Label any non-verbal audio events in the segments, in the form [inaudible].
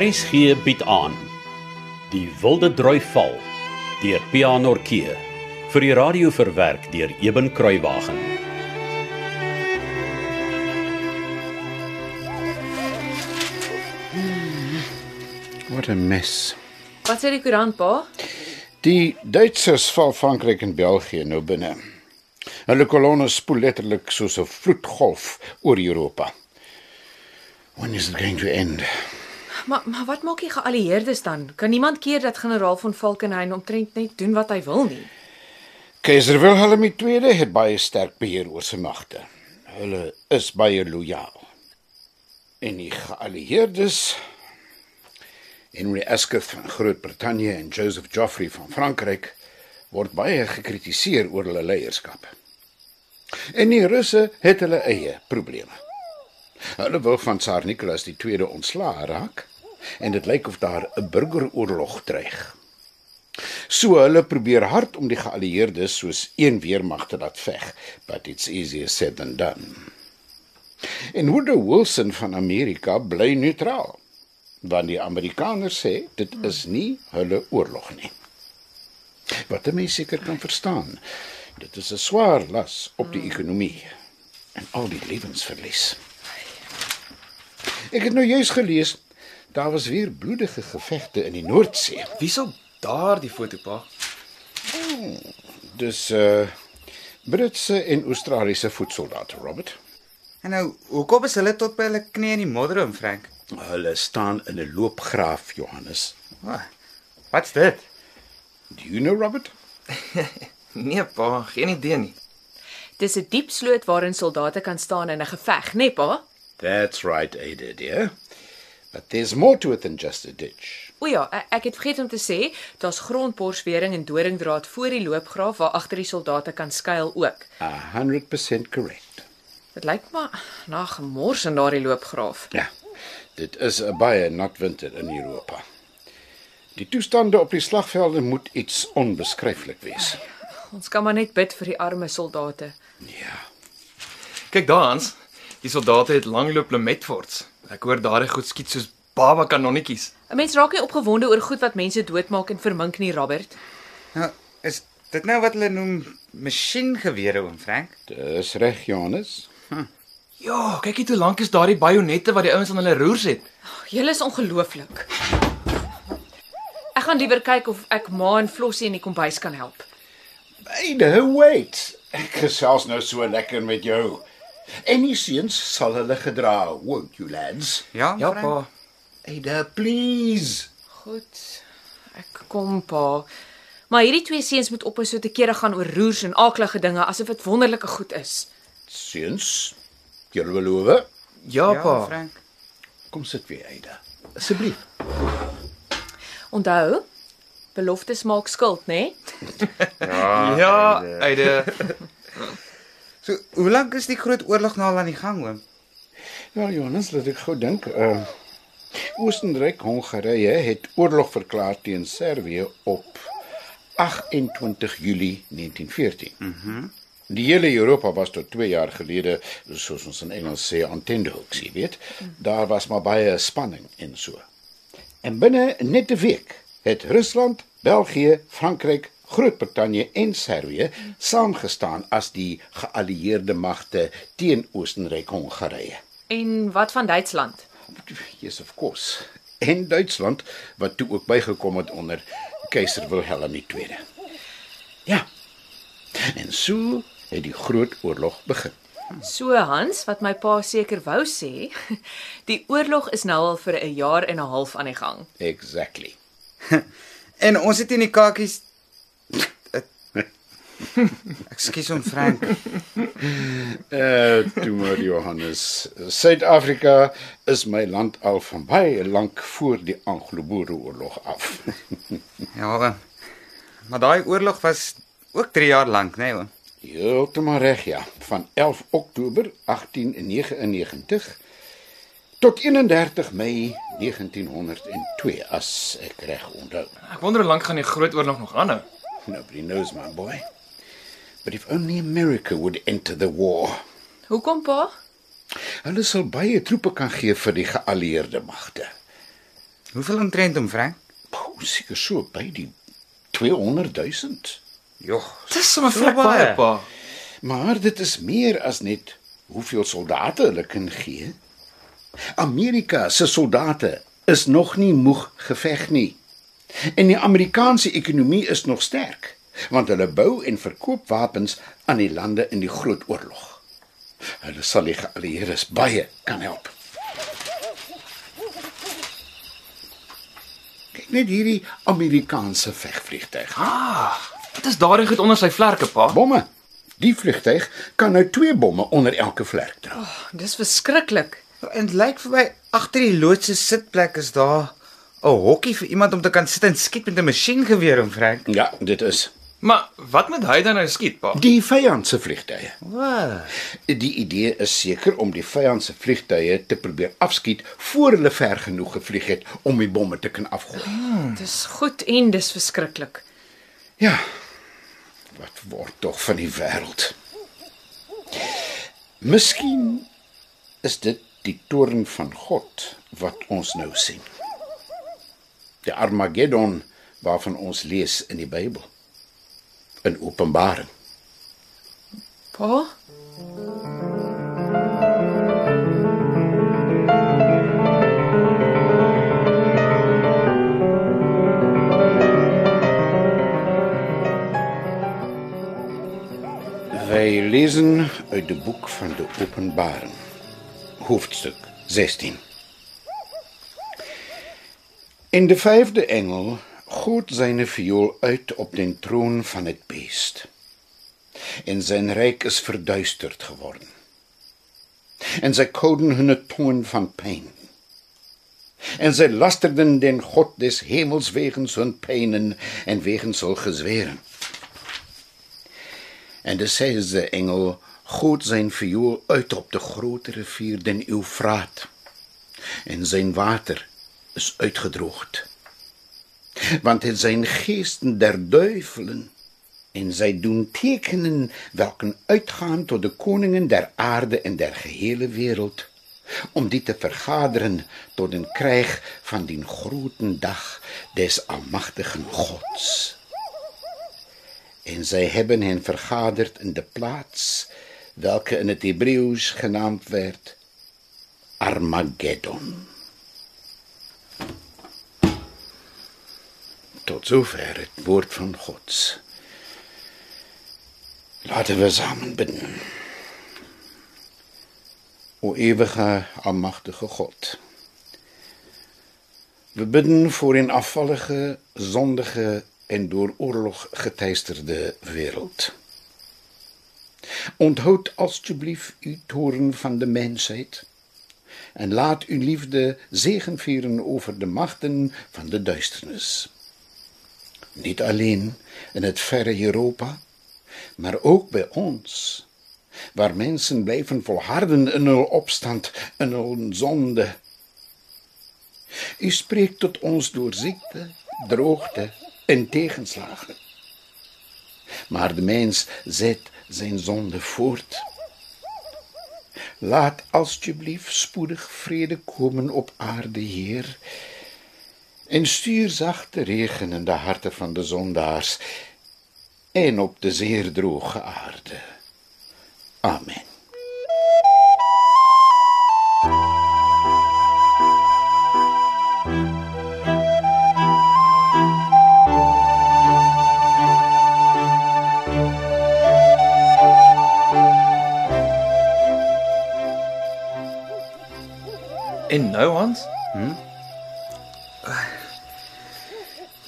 RSG bied aan Die Wilde Droi Val deur Pianorkee vir die radio verwerk deur Eben Kruiwagen. Wat 'n mes. Wat sê die koerant pa? Die Duitsers val Frankryk en België nou binne. Hulle kolonne spoel letterlik soos 'n vloedgolf oor Europa. When is it going to end? Maar maar wat maak die geallieerdes dan? Kan niemand keer dat generaal von Falkenhayn omtrent net doen wat hy wil nie? Keiser Wilhelm II het baie sterk beheer oor sy magte. Hulle is baie lojaal. En die geallieerdes Henry Asquith van Groot-Brittanje en Joseph Joffrey van Frankryk word baie gekritiseer oor hulle leierskap. En die Russe het hulle eie probleme. Hulle wil van Tsar Nicholas II ontslaa raak en dit lyk of daar 'n burgeroorlog dreig. So hulle probeer hard om die geallieerdes soos een weermag te laat veg, but it's easier said than done. En Woodrow Wilson van Amerika bly neutraal, want die Amerikaners sê dit is nie hulle oorlog nie. Wat 'n mens seker kan verstaan, dit is 'n swaar las op die ekonomie en al die lewensverlies. Ek het nou juis gelees daar was weer bloedige gevegte in die Noordsee. Wie sou daardie foto pa? Dis uh Britse en Australiese voetsoldate, Robert. En nou, hoekom is hulle tot by hulle knie in die modderom, Frank? Hulle staan in 'n loopgraaf, Johannes. Oh, wat's dit? Do you know Robert? [laughs] Nee pa, geen idee nie. Dis 'n diep sloot waarin soldate kan staan in 'n geveg, né, nee, pa? That's right, Ada, dear. But there's more to it than just a ditch. O ja, e- ek het vergeet om te sê, daar's grondborswering en doringdraad voor die loopgraaf waar agter die soldate kan skuil ook. A 100% correct. Dit lyk maar na gemors in daardie loopgraaf. Ja. Dit is 'n baie nat winter in Europa. Die toestande op die slagvelde moet iets onbeskryflik wees. Ons kan maar net bid vir die arme soldate. Ja. Kyk daar Hans, die soldate het langloop lemetforts. Ek hoor daardie goed skiet soos baba kanonnetjies. 'n Mens raak nie opgewonde oor goed wat mense doodmaak en vermink nie, Robert. Nou, is dit nou wat hulle noem masjiengewere, oom Frank? Dis reg, Johannes. Ja, kyk net hoe lank is daardie bajonette wat die ouens aan hulle roers het. Julle is ongelooflik. Ek gaan liewer kyk of ek ma en Flossie in die kombuis kan help. Ada, wait. Ek gesels nou so lekker met jou. En die seuns sal hulle gedra, won't you lads? Ja, Ja pa. Ada, please. Goed. Ek kom pa. Maar hierdie twee seuns moet ophou so te kere gaan oor roers en aaklige dinge asof dit wonderlike goed is. Seuns, julle beloof? Ja Ja, pa. Frank. Kom sit weer, Ada. Asseblief. Onthou, beloftes maak skuld, né? [laughs] Ja, Eide. [laughs] [laughs] So, hoe lank is die groot oorlog nou al aan die gang, oom? Ja, Johannes, laat ek gou dink. Uh Oostenryk Hongarye het oorlog verklaar teen Servië op 28 Julie 1914. Mhm. Mm die hele Europa was tot 2 jaar gelede, soos ons in Engels sê, on tenterhooks, jy weet. Daar was maar baie spanning en so. En binne net 'n week het Rusland, België, Frankryk, Groot-Brittanje en Servië saamgestaan as die geallieerde magte teen Oostenryk Hongarye. En wat van Duitsland? Yes, of course. En Duitsland wat toe ook bygekom het onder keiser Wilhelm II. Ja. En so het die groot oorlog begin. So Hans, wat my pa seker wou sê, [laughs] die oorlog is nou al vir 'n jaar en 'n half aan die gang. Exactly. [laughs] En ons het in die kakies Ekskuus oom Frank. Uh [laughs] toe maar Johannes. Suid-Afrika is my land al van baie lank voor die Anglo-Boereoorlog af. [laughs] Ja, oom. Maar daai oorlog was ook 3 jaar lank, né, nee, oom? Heeltemal reg ja, van 11 Oktober 1899 tot 31 Mei 1902 as ek reg onthou. Ek wonder hoe lank gaan die groot oorlog nog aanhou. Nobody knows my boy. But if only America would enter the war. Hoekom pa? Hulle sal baie troepe kan gee vir die geallieerde magte. Hoeveel omtrent hom, Frank? Poh, seker so by die 200 000. Jogg. Dis sommer So baie. pa. Maar dit is meer as net hoeveel soldate hulle kan gee. Amerika se soldate is nog nie moeg geveg nie. En die Amerikaanse ekonomie is nog sterk, want hulle bou en verkoop wapens aan die lande in die Groot Oorlog. Hulle sal die geallieerdes baie kan help. Kyk net hierdie Amerikaanse vegvliegtuig. Wat is daardie goed onder sy vlerke, pa? Bomme. Die vliegtuig kan nou twee bomme onder elke vlerk dra. Dis verskriklik. En dit lyk vir my agter die loods se sitplek is daar 'n hokkie vir iemand om te kan sit en skiet met 'n masjiengeweer, om Frank. Ja, dit is Maar wat moet hy dan nou skiet, pa? die vyand se vliegtuie. Wat? Die idee is seker om die vyand se vliegtuie te probeer afskiet voor hulle ver genoeg gevlieg het om die bomme te kan afgooi. Dis goed en dis verskriklik. Ja. Wat word tog van die wêreld? Miskien is dit die toorn van God wat ons nou sien. Die Armageddon waarvan ons lees in die Bybel. In Openbaring. Pa? Wij lezen uit de boek van de Openbaring, hoofdstuk 16. In de vijfde engel goot zijn viool uit op den troon van het beest. En zijn rijk is verduisterd geworden. En zij kouden hun tongen van pijn. En zij lasterden den God des hemels wegens hun pijnen en wegens hun gezweren. En de zesde engel goot zijn viool uit op de grote rivier den Eufraat. En zijn water is uitgedroogd. Want het zijn geesten der duivelen. En zij doen tekenen welke uitgaan tot de koningen der aarde en der gehele wereld, om die te vergaderen tot een krijg van die grote dag des almachtigen Gods. En zij hebben hen vergaderd in de plaats welke in het Hebreeuws genaamd werd Armageddon. Tot zover het woord van Gods. Laten we samen bidden. O eeuwige, almachtige God. We bidden voor een afvallige, zondige en door oorlog geteisterde wereld. Onthoud alstublieft uw toren van de mensheid en laat uw liefde zegenvieren over de machten van de duisternis. Niet alleen in het verre Europa, maar ook bij ons, waar mensen blijven volharden in hun opstand en hun zonde. U spreekt tot ons door ziekte, droogte en tegenslagen. Maar de mens zet zijn zonde voort. Laat alstublieft spoedig vrede komen op aarde, Heer. En stuur zachte regen in de harten van de zondaars en op de zeer droge aarde. Amen. En nou, Hans?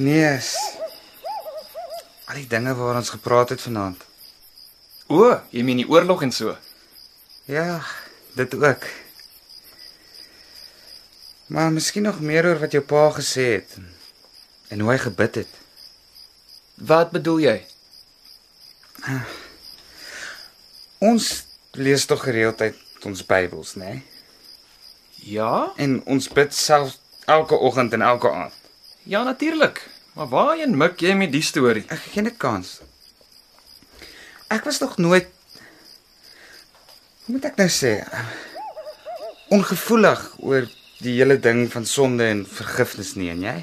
Nee. is- Al die dinge waar ons gepraat het vanaand. O, jy meen die oorlog en so. Ja, dit ook. Maar miskien nog meer oor wat jou pa gesê het en hoe hy gebid het. Wat bedoel jy? Ons lees tog gereeld uit ons Bybels, né? Nee? Ja? En ons bid self elke oggend en elke aand. Ja, natuurlik. Maar waarheen mik jy met die storie? Ek gee net kans. Ek was nog nooit hoe moet ek nou sê? Ongevoelig oor die hele ding van sonde en vergifnis nie en jy?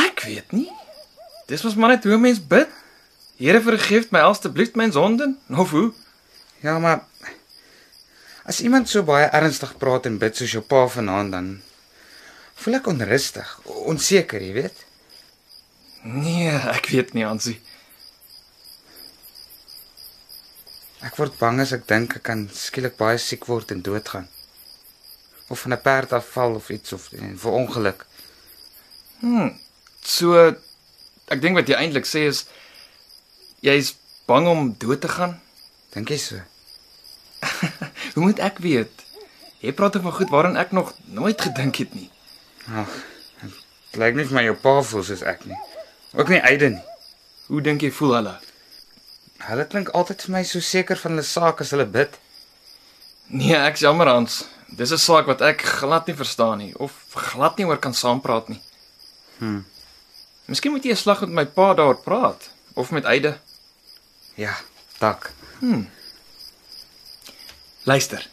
Ek weet nie. Dis mos maar net hoe 'n mens bid. Here vergeef my asseblief my sonde. Of hoe? Ja, maar as iemand so baie ernstig praat en bid soos jou pa vanaand dan voel ek onrustig, onseker, jy weet. Nee, ek weet nie, Ansie. Ek word bang as ek dink ek kan skielik baie siek word en doodgaan. Of van 'n perd afval of iets of vir ongeluk. So ek dink wat jy eintlik sê is jy's bang om dood te gaan. Dink jy so? [laughs] Hoe moet ek weet? Jy praat van goed waaraan ek nog nooit gedink het nie. Ag, dit lyk nie vir my jou pa voel soos ek nie. Ook nie Eide nie. Hoe dink jy voel hulle? Hulle klink altyd vir my so seker van hulle saak as hulle bid. Nee, ek's jammer Hans. Dis 'n saak wat ek glad nie verstaan nie of glad nie oor kan saampraat nie. Hm. Miskien moet jy 'n slag met my pa daaroor praat of met Eide. Ja, tak. Luister.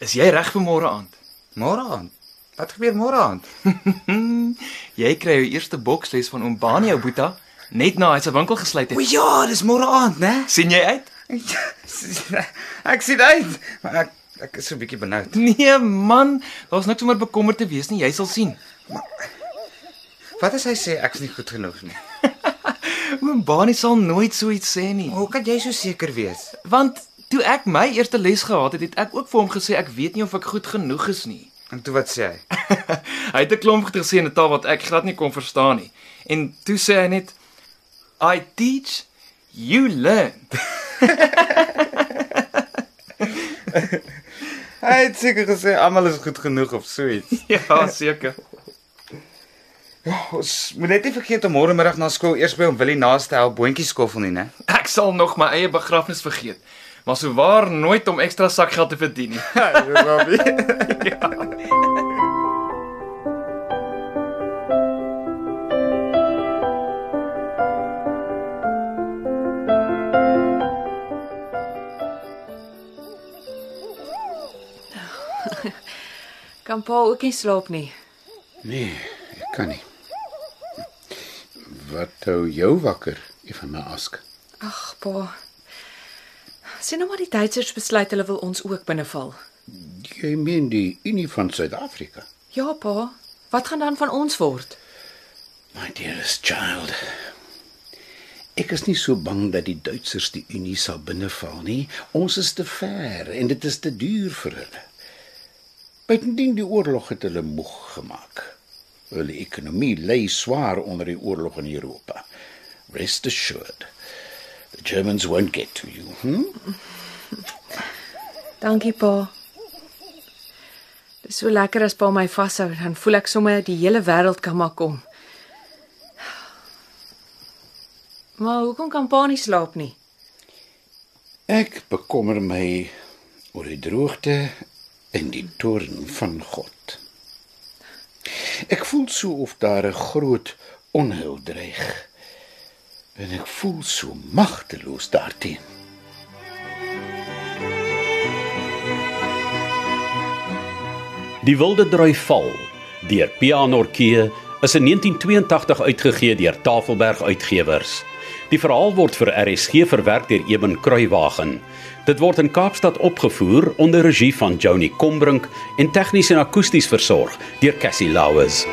Is jy reg vir môre aand? Môre aand. Wat gebeur môre aand? [laughs] Jy kry jou eerste boksles van oom Bani ou Boeta net na hy sy winkel gesluit O het. ja, dis môre aand, né? sien jy uit? [laughs] ek sien uit, maar ek ek is so 'n bietjie benoud. Nee man, daar's niks om oor bekommerd te wees nie, jy sal sien. Wat as hy sê ek's nie goed genoeg nie? [laughs] Oom Bani sal nooit so iets sê nie. Hoe kan jy so seker wees? Want toe ek my eerste les gehad het, het ek ook vir hom gesê ek weet nie of ek goed genoeg is nie. En toe wat sê hy? [laughs] hy het 'n klomp goed gesê in 'n taal wat ek glad nie kon verstaan nie. En toe sê hy net I teach, you learn. [laughs] Hy het seker gesê almal is goed genoeg of so iets. [laughs] ja, seker. Ons moet net nie vergeet om môre middag na skool eers by hom Willie naaste help boontjies skoffel nie, né? Ek sal nog my eie begrafnis vergeet. Maar sou waar nooit om ekstra sakgeld te verdien nie. [laughs] Robbie. [laughs] [laughs] Kan pa ook nie slaap nie. Nee, ek kan nie. Wat hou jou wakker, Efana Ask? Ag, pa. Sien nou maar die Duitsers besluit hulle wil ons ook binneval. Jy meen die Unie van Suid-Afrika? Ja, pa. Wat gaan dan van ons word? My dearest child. Ek is nie so bang dat die Duitsers die Unie sal binneval nie. Ons is te ver en dit is te duur vir hulle. Buitendien die oorlog het hulle moeg gemaak. Hulle ekonomie lê swaar onder die oorlog in Europa. Rest assured. The Germans won't get to you. Hm? Dankie, pa. Dis so lekker as pa my vashou, dan voel ek sommer die hele wêreld kan maar kom. Maar hoekom kan pa nie slaap nie? Ek bekommer my oor die droogte en die toorn van God. Ek voel so of daar 'n groot onheil dreig. En ek voel so magteloos daarteen. Die Wilde Drui Val deur Pianorkee is in 1982 uitgegee deur Tafelberg Uitgewers. Die verhaal word vir RSG verwerk deur Eben Kruiwagen. Dit word in Kaapstad opgevoer onder regie van Joni Combrink en tegnies en akoesties versorg deur Cassie Lauers.